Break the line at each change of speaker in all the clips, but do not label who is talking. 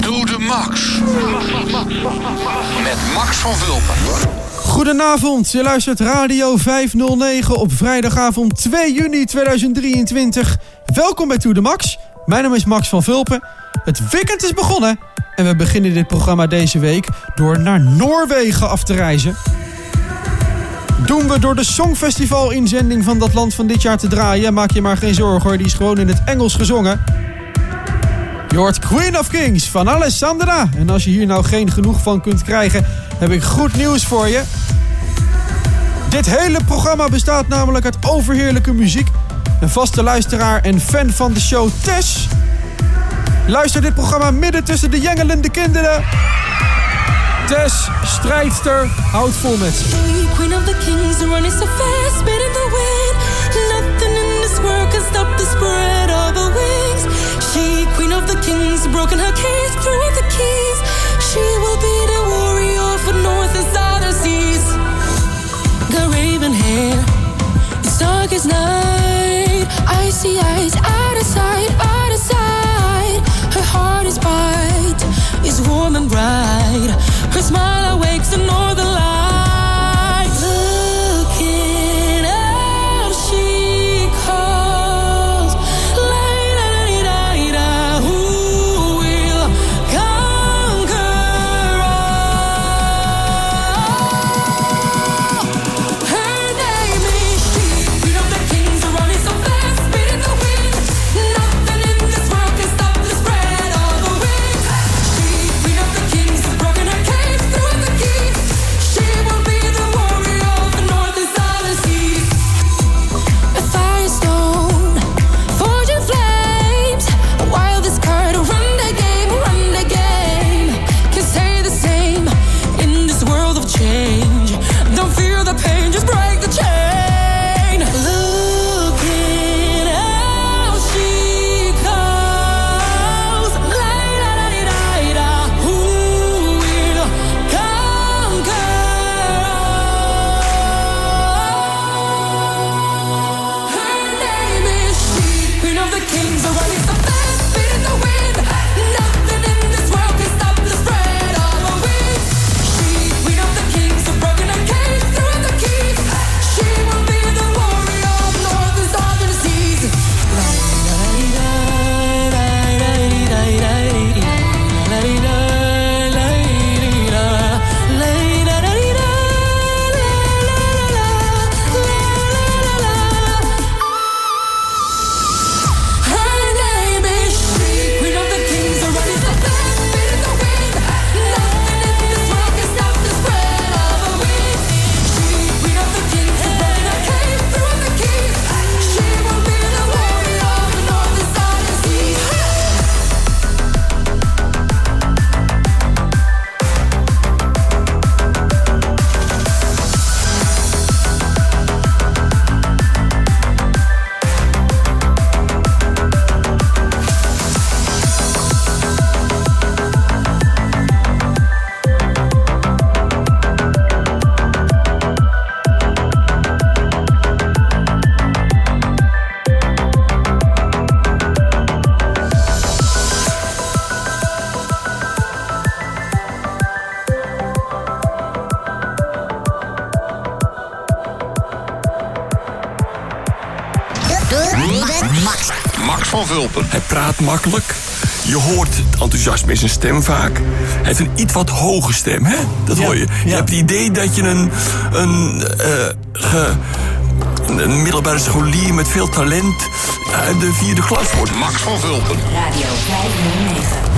Doe de Max. Met Max van Vulpen.
Goedenavond, je luistert Radio 509 op vrijdagavond 2 juni 2023. Welkom bij To The Max. Mijn naam is Max van Vulpen. Het weekend is begonnen en we beginnen dit programma deze week door naar Noorwegen af te reizen. Doen we door de Songfestival-inzending van dat land van dit jaar te draaien. Maak je maar geen zorgen hoor, die is gewoon in het Engels gezongen. Je hoort Queen of Kings van Alessandra. En als je hier nou geen genoeg van kunt krijgen, heb ik goed nieuws voor je. Dit hele programma bestaat namelijk uit overheerlijke muziek. Een vaste luisteraar en fan van de show Tess. Luister dit programma midden tussen de jengelende kinderen. Tess, strijdster, houdt vol met ze.
Queen of the kings running so fast, spit in the wind. Nothing in this world can stop the the kings, broken her cage, threw the keys. She will be the warrior for north and southern seas. Got raven hair, it's dark as night. Icy eyes, out of sight, out of sight. Her heart is bright, is warm and bright. Her smile awakes the northern light.
Hij praat makkelijk. Je hoort het enthousiasme in zijn stem vaak. Hij heeft een iets wat hoge stem, hè? Dat hoor je. Je
ja.
hebt het idee dat je een, een, eh, ge- een middelbare scholier met veel talent uit de vierde klas wordt.
Max van Vulpen.
Radio 509.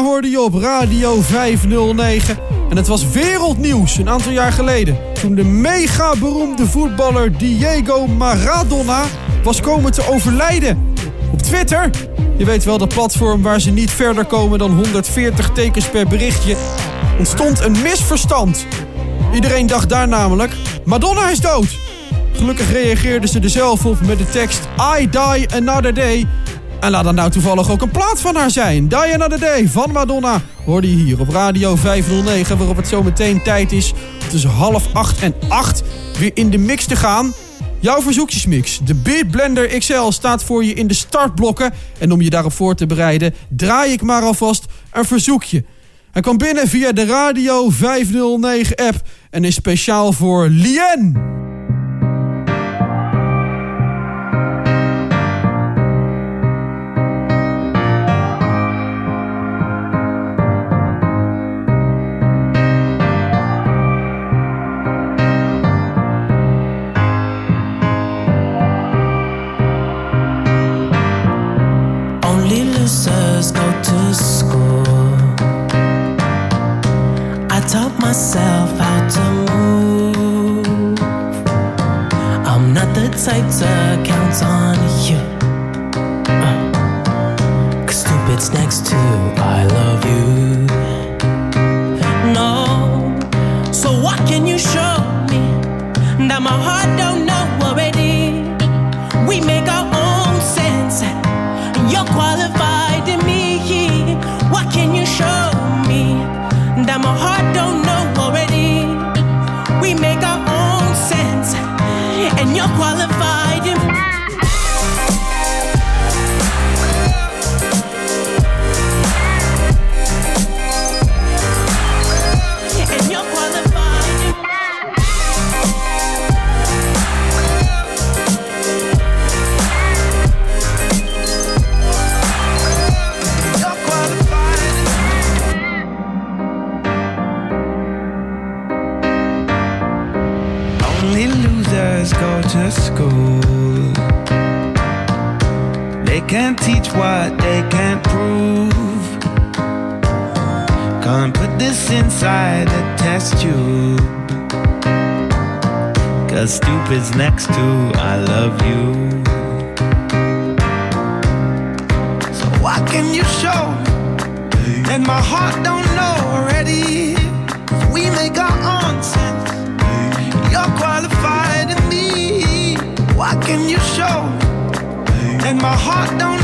Madonna hoorde je op Radio 509. En het was wereldnieuws een aantal jaar geleden. Toen de mega beroemde voetballer Diego Maradona was komen te overlijden. Op Twitter, je weet wel, dat platform waar ze niet verder komen dan 140 tekens per berichtje, ontstond een misverstand. Iedereen dacht daar namelijk, Madonna is dood. Gelukkig reageerden ze er zelf op met de tekst I die another day. En laat dat nou toevallig ook een plaat van haar zijn. Die Another Day van Madonna hoorde je hier op Radio 509. Waarop het zo meteen tijd is tussen half acht en acht weer in de mix te gaan. Jouw verzoekjesmix. De Beat Blender XL staat voor je in de startblokken. En om je daarop voor te bereiden, draai ik maar alvast een verzoekje. Hij kwam binnen via de Radio 509 app en is speciaal voor Lien.
My heart don't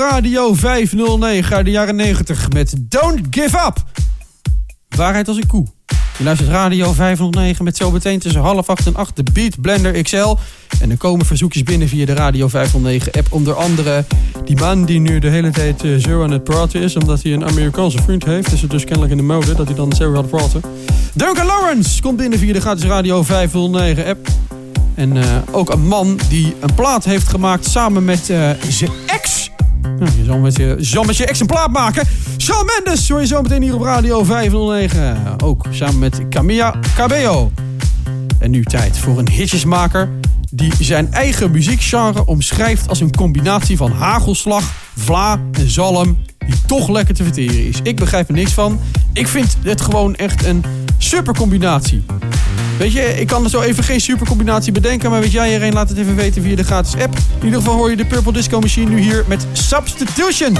Radio 509 uit de jaren 90 met Don't Give Up. Waarheid als een koe. Je luistert Radio 509 met zo meteen tussen half acht en acht de Beat Blender XL. En er komen verzoekjes binnen via de Radio 509 app. Onder andere die man die nu de hele tijd eh, zo aan het praten is. Omdat hij een Amerikaanse vriend heeft. Is het dus kennelijk in de mode dat hij dan zo gaat praten. Duncan Lawrence komt binnen via de gratis Radio 509 app. En eh, ook een man die een plaat heeft gemaakt samen met eh, zijn ex. Nou, je zal met je, zal met je ex maken. Shawn Mendes hoor je zo meteen hier op Radio 509. Ook samen met Camilla Cabello. En nu tijd voor een hitjesmaker die zijn eigen muziekgenre omschrijft als een combinatie van hagelslag, vla en zalm die toch lekker te verteren is. Ik begrijp er niks van. Ik vind het gewoon echt een super combinatie. Weet je, ik kan er zo even geen super combinatie bedenken, maar weet jij er een, laat het even weten via de gratis app. In ieder geval hoor je de Purple Disco Machine nu hier met Substitution.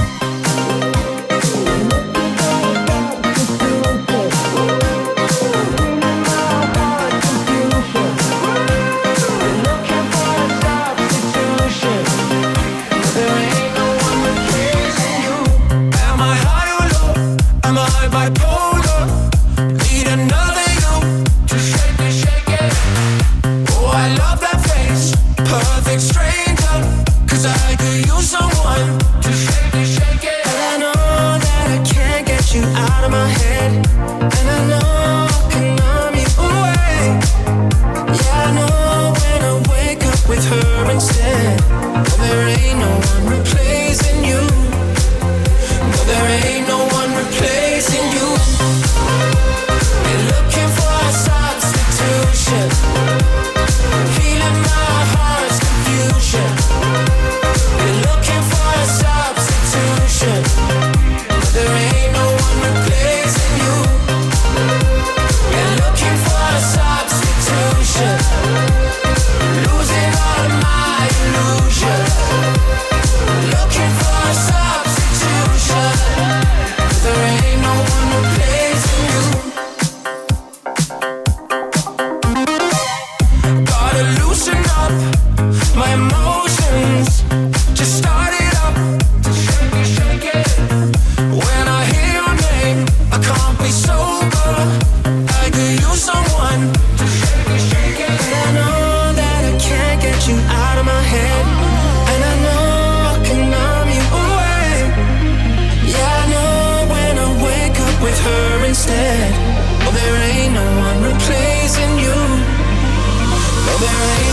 There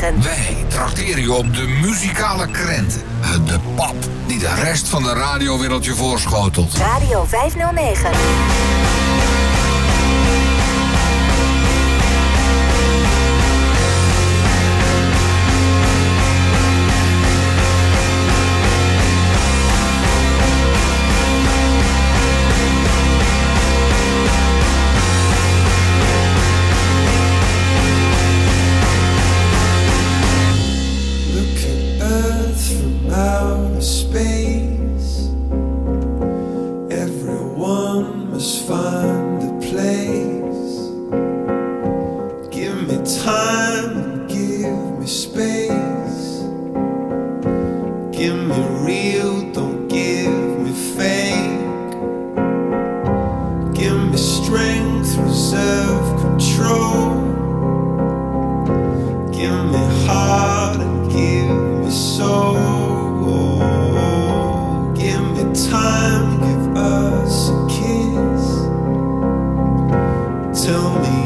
509.
Wij trakteren je op de muzikale krenten. De pap die de rest van de radiowereldje voorschotelt.
Radio 509.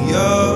your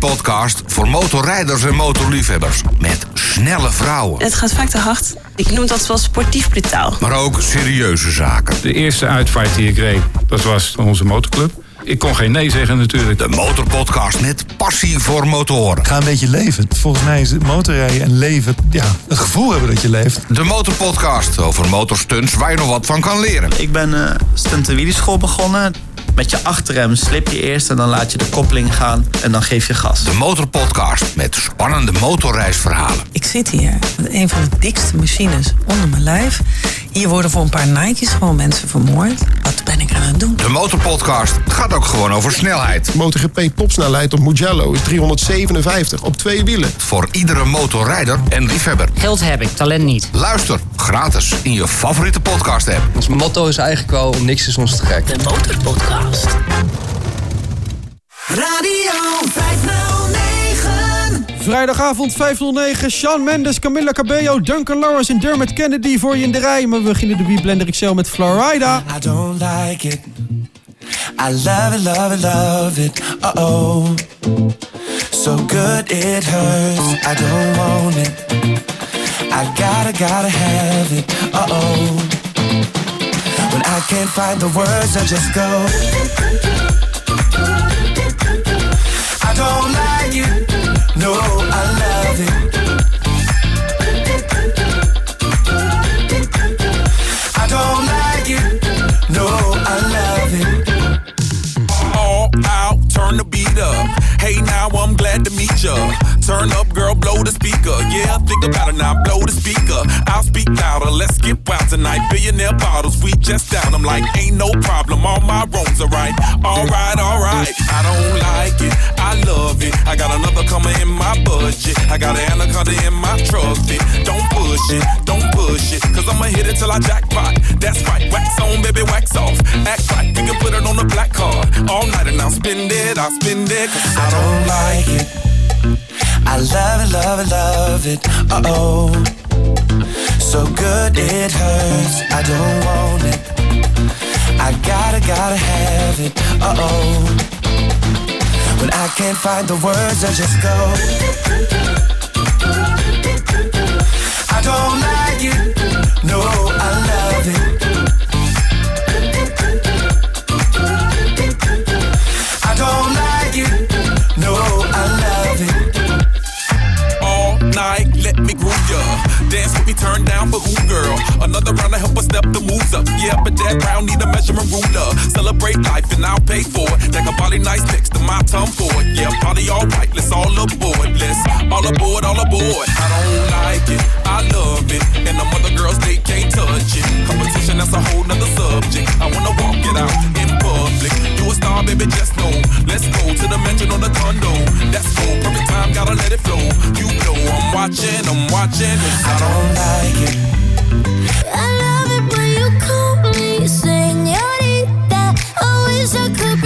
nummer 1 podcast voor motorrijders en motorliefhebbers. Met snelle vrouwen,
Het gaat vaak te hard. Ik noem dat wel sportief brutaal.
maar ook serieuze zaken.
De eerste uitvaart die ik reed, dat was onze motorclub. Ik kon geen nee zeggen natuurlijk.
De Motorpodcast met passie voor motoren.
Ga een beetje leven. Volgens mij is het motorrijden en leven, ja, het gevoel hebben dat je leeft.
De Motorpodcast over motorstunts waar je nog wat van kan leren.
Ik ben uh, stunt- en wielerschool begonnen. Met je achterrem slip je eerst en dan laat je de koppeling gaan en dan geef je gas.
De Motorpodcast met spannende motorreisverhalen.
Ik zit hier met een van de dikste machines onder mijn lijf. Hier worden voor een paar Nike's gewoon mensen vermoord. Ben ik aan het doen?
De Motorpodcast gaat ook gewoon over snelheid.
MotoGP topsnelheid op Mugello is 357 op twee wielen.
Voor iedere motorrijder en liefhebber.
Geld heb ik, talent niet.
Luister gratis in je favoriete podcast app.
Ons motto is eigenlijk wel niks is ons te gek.
De Motorpodcast.
Radio 509.
Vrijdagavond 509, Sean Mendes, Camilla Cabello, Duncan Lawrence en Dermot Kennedy voor je in de rij. Maar we beginnen de Weeblender XL met Florida.
I don't like it. I love it, love it, love it. Uh oh. So good it hurts. I don't want it. I gotta, gotta have it. Uh oh. When I can't find the words, I just go. I don't like. No, I love it. I don't like it. No, I love it.
all out, turn the beat up. Hey, now I'm glad to meet ya. Turn up, girl, blow the speaker. Yeah, think about it now, blow the speaker. I'll speak louder, let's get wild tonight. Billionaire bottles, we just down. I'm like, ain't no problem, all my wrongs are right. Alright, alright, I don't like it, I love it. I got another coming in my budget. I got an anaconda in my fit. Don't push it, don't push it, cause I'ma hit it till I jackpot. That's right, wax on, baby, wax off. Act right, we can put it on the black card. All night and I'll spend it, I'll spend it, cause I
don't like it. I love it, love it, love it. Uh oh. So good it hurts. I don't want it. I gotta, gotta have it. Uh oh. When I can't find the words, I just go. I don't like it. No, I love it. I don't like
night, let me groove ya. Dance with me, turn down for who, girl? Another round to help us step the moves up. Yeah, but that round need a measurement ruler. Celebrate life and I'll pay for it. Like a body nice next to my tongue for it. Yeah, party all right, let's all aboard. Let's all aboard, all aboard. I don't like it, I love it. And them other girls, they can't touch it. Competition, that's a whole nother subject. I wanna walk it out in public. You a star, baby, just know. Let's go to the mansion or the condo. That's cool, perfect time, gotta let it flow. You know I'm watching, I'm watching.
I don't like it.
I love it when you call me señorita. I wish I could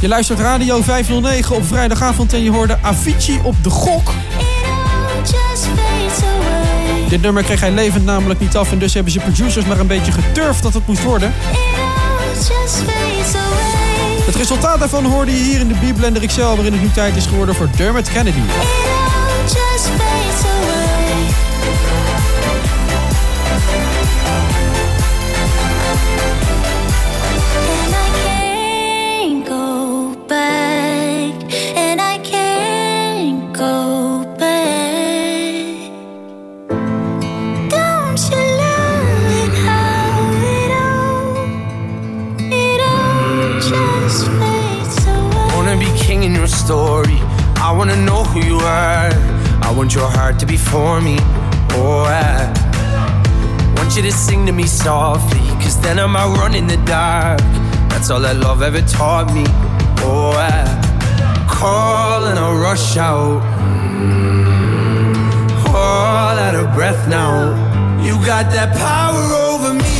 Je luistert Radio 509 op vrijdagavond en je hoorde Avicii op de gok. Dit nummer kreeg hij levend namelijk niet af en dus hebben ze producers maar een beetje geturfd dat het moest worden.
Just fades away.
Het resultaat daarvan hoorde je hier in de B-Blender XL waarin het nu tijd is geworden voor Dermot Kennedy.
Who you are. I want your heart to be for me. Oh, I want you to sing to me softly. Cause then I might run in the dark. That's all that love ever taught me. Oh, I call and I rush out. All out of breath now. You got that power over me.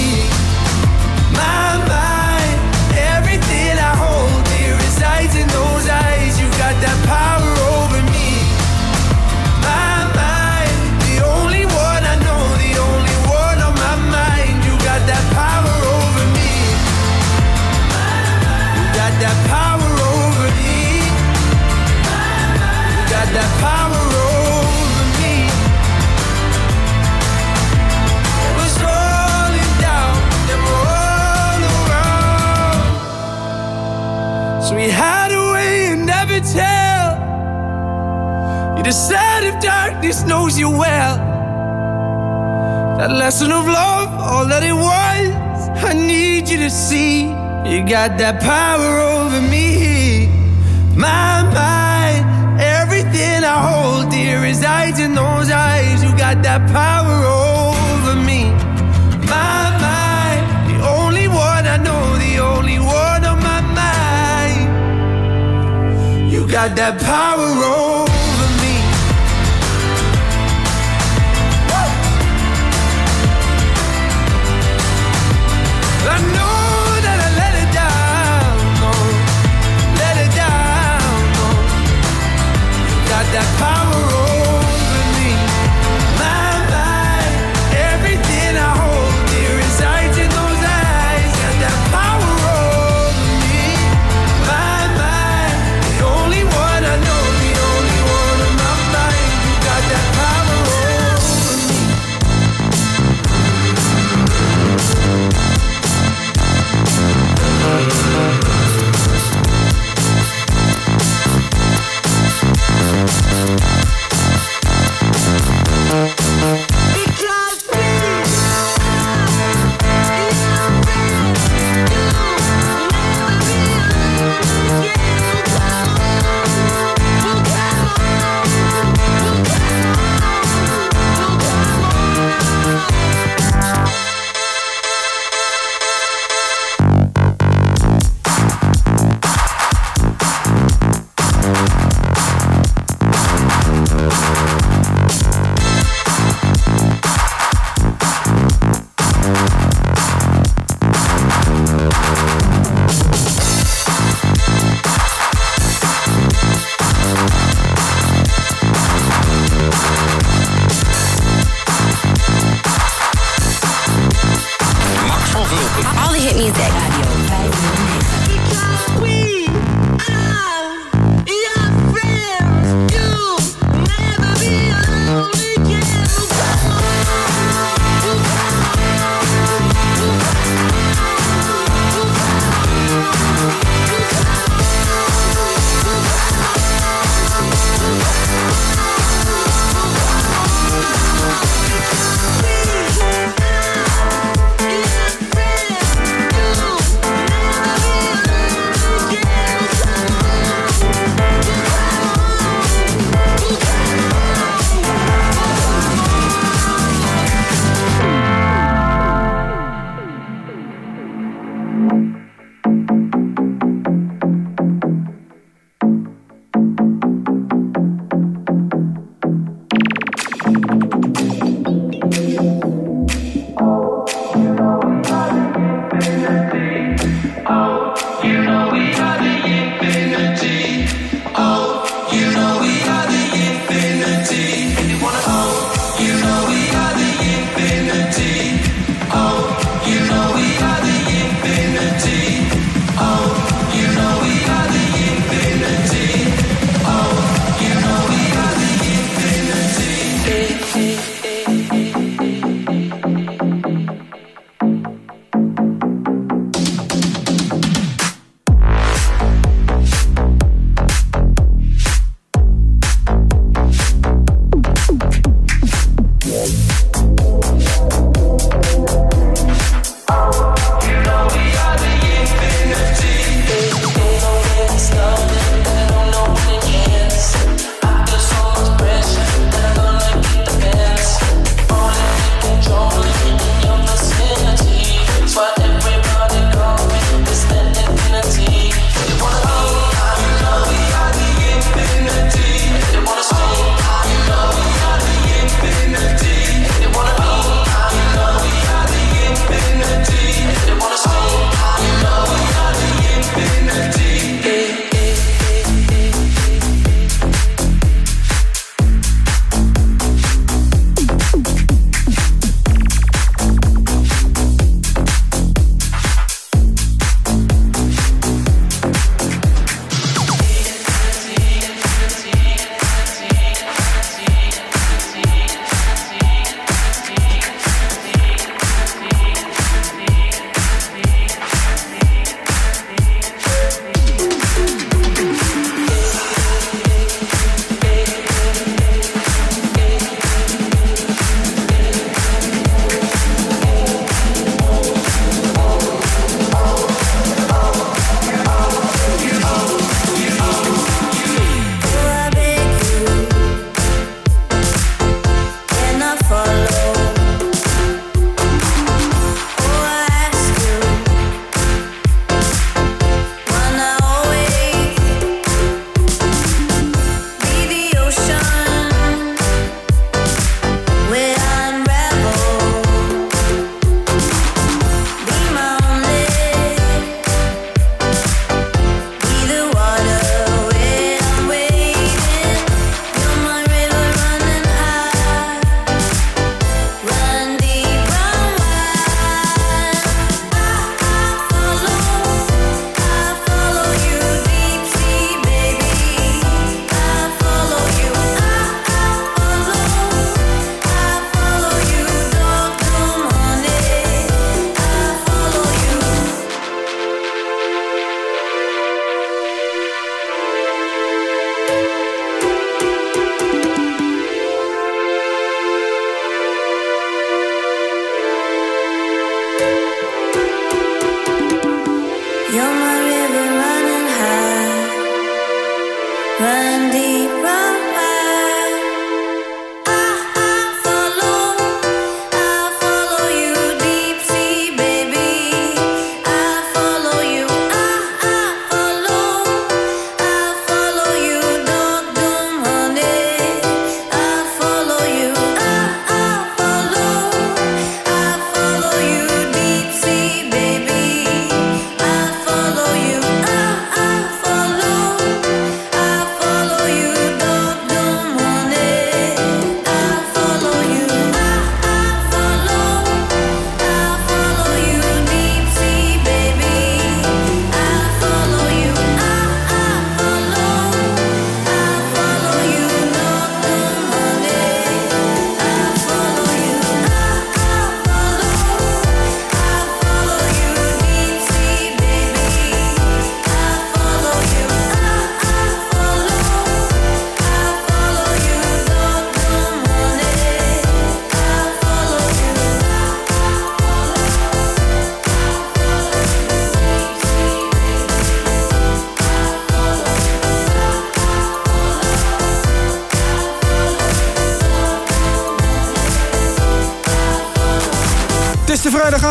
So we hide away and never tell. You decide if darkness knows you well. That lesson of love, all that it was, I need you to see. You got that power over me, my mind. Everything I hold dear resides in those eyes. You got that power over Got that power
on.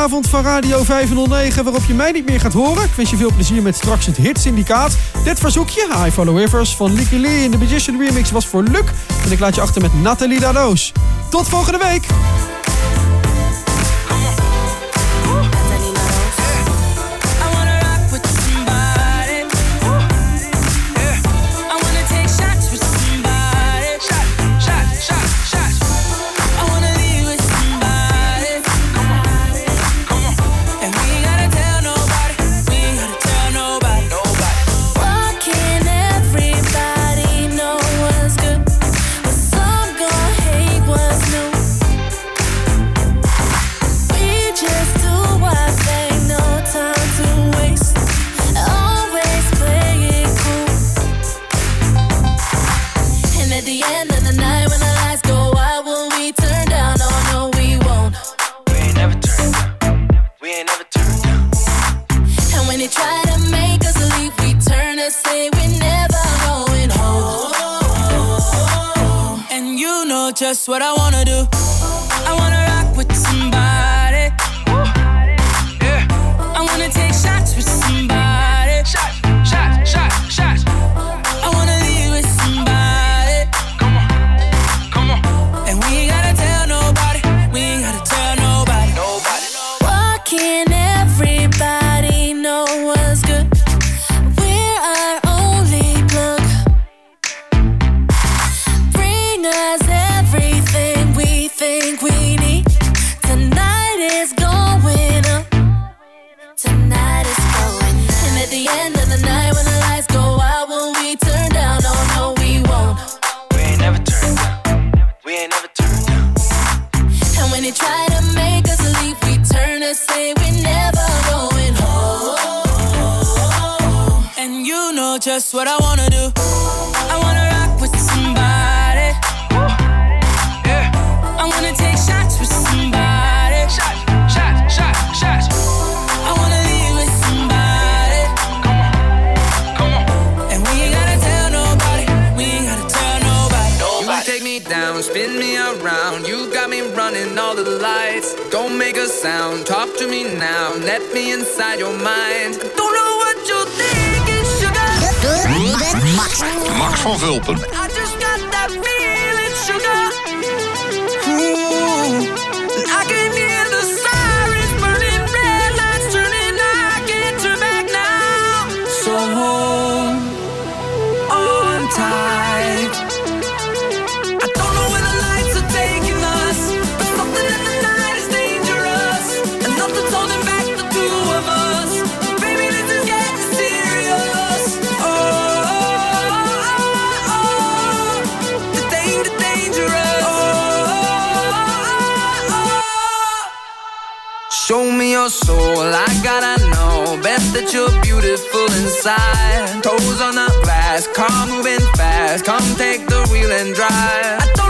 avond van Radio 509 waarop je mij niet meer gaat horen. Ik wens je veel plezier met straks het hitsyndicaat. Dit verzoekje, I Follow Rivers van Licky Lee in de Magician Remix was voor Luc. En ik laat je achter met Nathalie Daos. Tot volgende week!
Max van Vulpen.
soul. I gotta know best that you're beautiful inside. Toes on the glass, car moving fast. Come take the wheel and drive.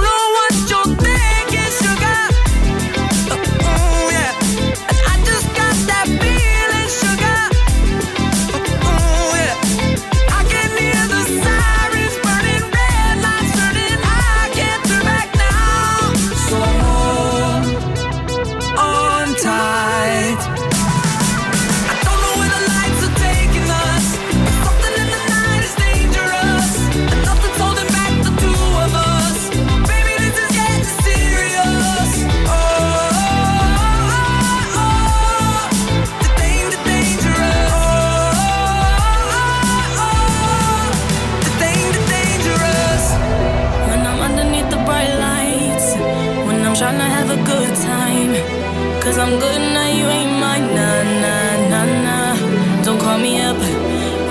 Me up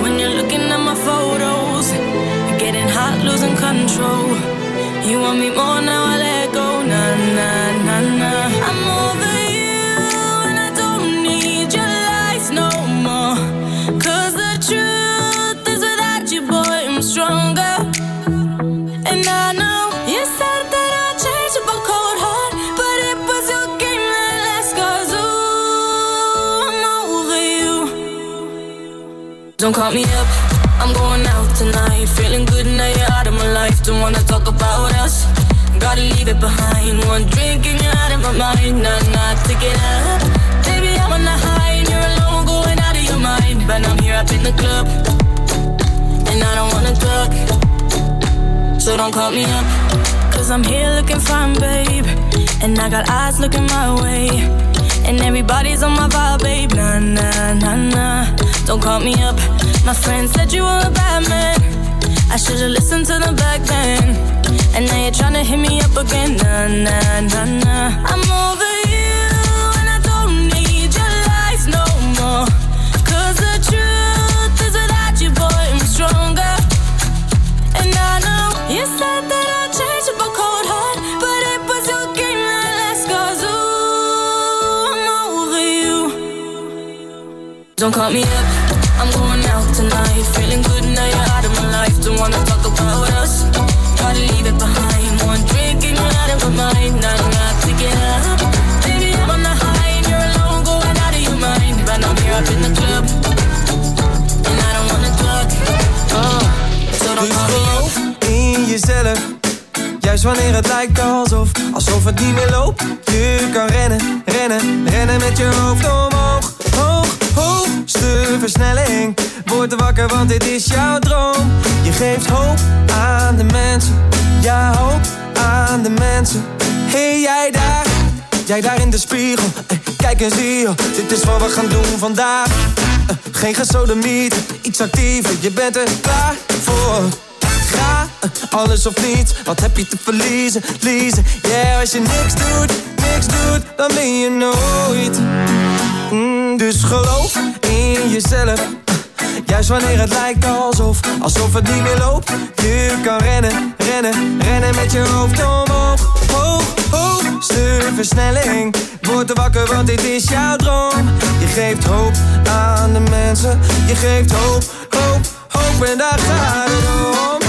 when you're looking at my photos. Getting hot, losing control. You want me more now, Don't call me up, I'm going out tonight. Feeling good now you're out of my life. Don't wanna talk about us. Gotta leave it behind. One drink and you're out of my mind. Nah, nah, take it up. Baby, I'm on the high and you're alone, going out of your mind. But I'm here up in the club, and I don't wanna talk. So don't call me up. Cause I'm here looking fine, babe. And I got eyes looking my way. And everybody's on my vibe, babe. Nah, nah, nah, nah. Don't call me up. My friend said you were a bad man. I should've listened to them back then. And now you're trying to hit me up again. Nah, nah, nah, nah. I'm over you. And I don't need your lies no more. Cause the truth is without you, boy, I'm stronger. And I know you said that I'd change up a cold heart, but it was your game that last. Cause ooh, I'm over you. Don't call me up, I'm going out tonight. Feeling good now you're out of my life. Don't wanna talk about us. Gotta leave it behind. One drink and you're out of my mind. Nah, nah, take it up. Baby, I'm on the high and you're alone, going out of your mind. But I'm here up in the club, and I don't wanna talk. Oh, so don't
Dus
up.
geloof in jezelf. Juist wanneer het lijkt alsof, alsof het niet meer loopt. Je kan rennen, rennen, rennen met je hoofd omhoog. Hoog, hoogste versnelling. Word wakker, want dit is jouw droom. Je geeft hoop aan de mensen. Ja, hoop aan de mensen. Hey, jij daar, jij daar in de spiegel. Eh, Kijk eens hier, dit is wat we gaan doen vandaag. Eh, Geen gesodemiet, iets actiever, je bent er klaar voor. Ga, eh, alles of niets, wat heb je te verliezen, liezen? Yeah, als je niks doet, niks doet, dan ben je nooit. Mm, dus geloof in jezelf. Juist wanneer het lijkt alsof, alsof het niet meer loopt. Je kan rennen, rennen, rennen met je hoofd omhoog. Hoog, hoogste versnelling. Word er wakker, want dit is jouw droom. Je geeft hoop aan de mensen. Je geeft hoop, hoop, hoop en daar gaat het om.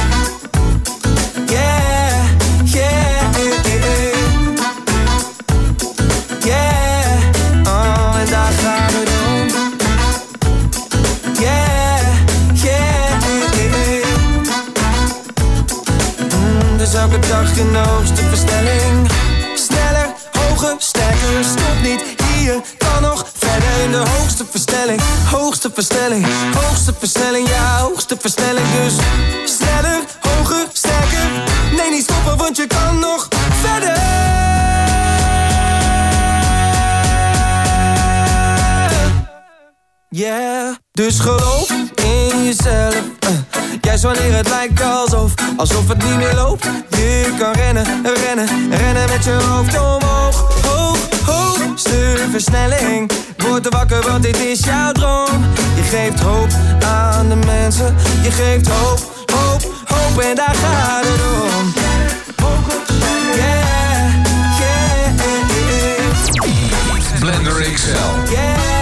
Dag de hoogste versnelling. Sneller, hoger, sterker, stop niet hier. Kan nog verder de hoogste versnelling. Hoogste versnelling, hoogste versnelling, ja, hoogste versnelling. Dus sneller, hoger, sterker. Nee, niet stoppen, want je kan nog verder. Yeah, dus geloof in jezelf. eh. Juist wanneer het lijkt alsof, alsof het niet meer loopt. Je kan rennen, rennen, rennen met je hoofd omhoog. Hoog, hoogste versnelling. Word er wakker, want dit is jouw droom. Je geeft hoop aan de mensen. Je geeft hoop, hoop, hoop en daar gaat het om. Yeah, yeah, yeah.
Blender XL.
Yeah,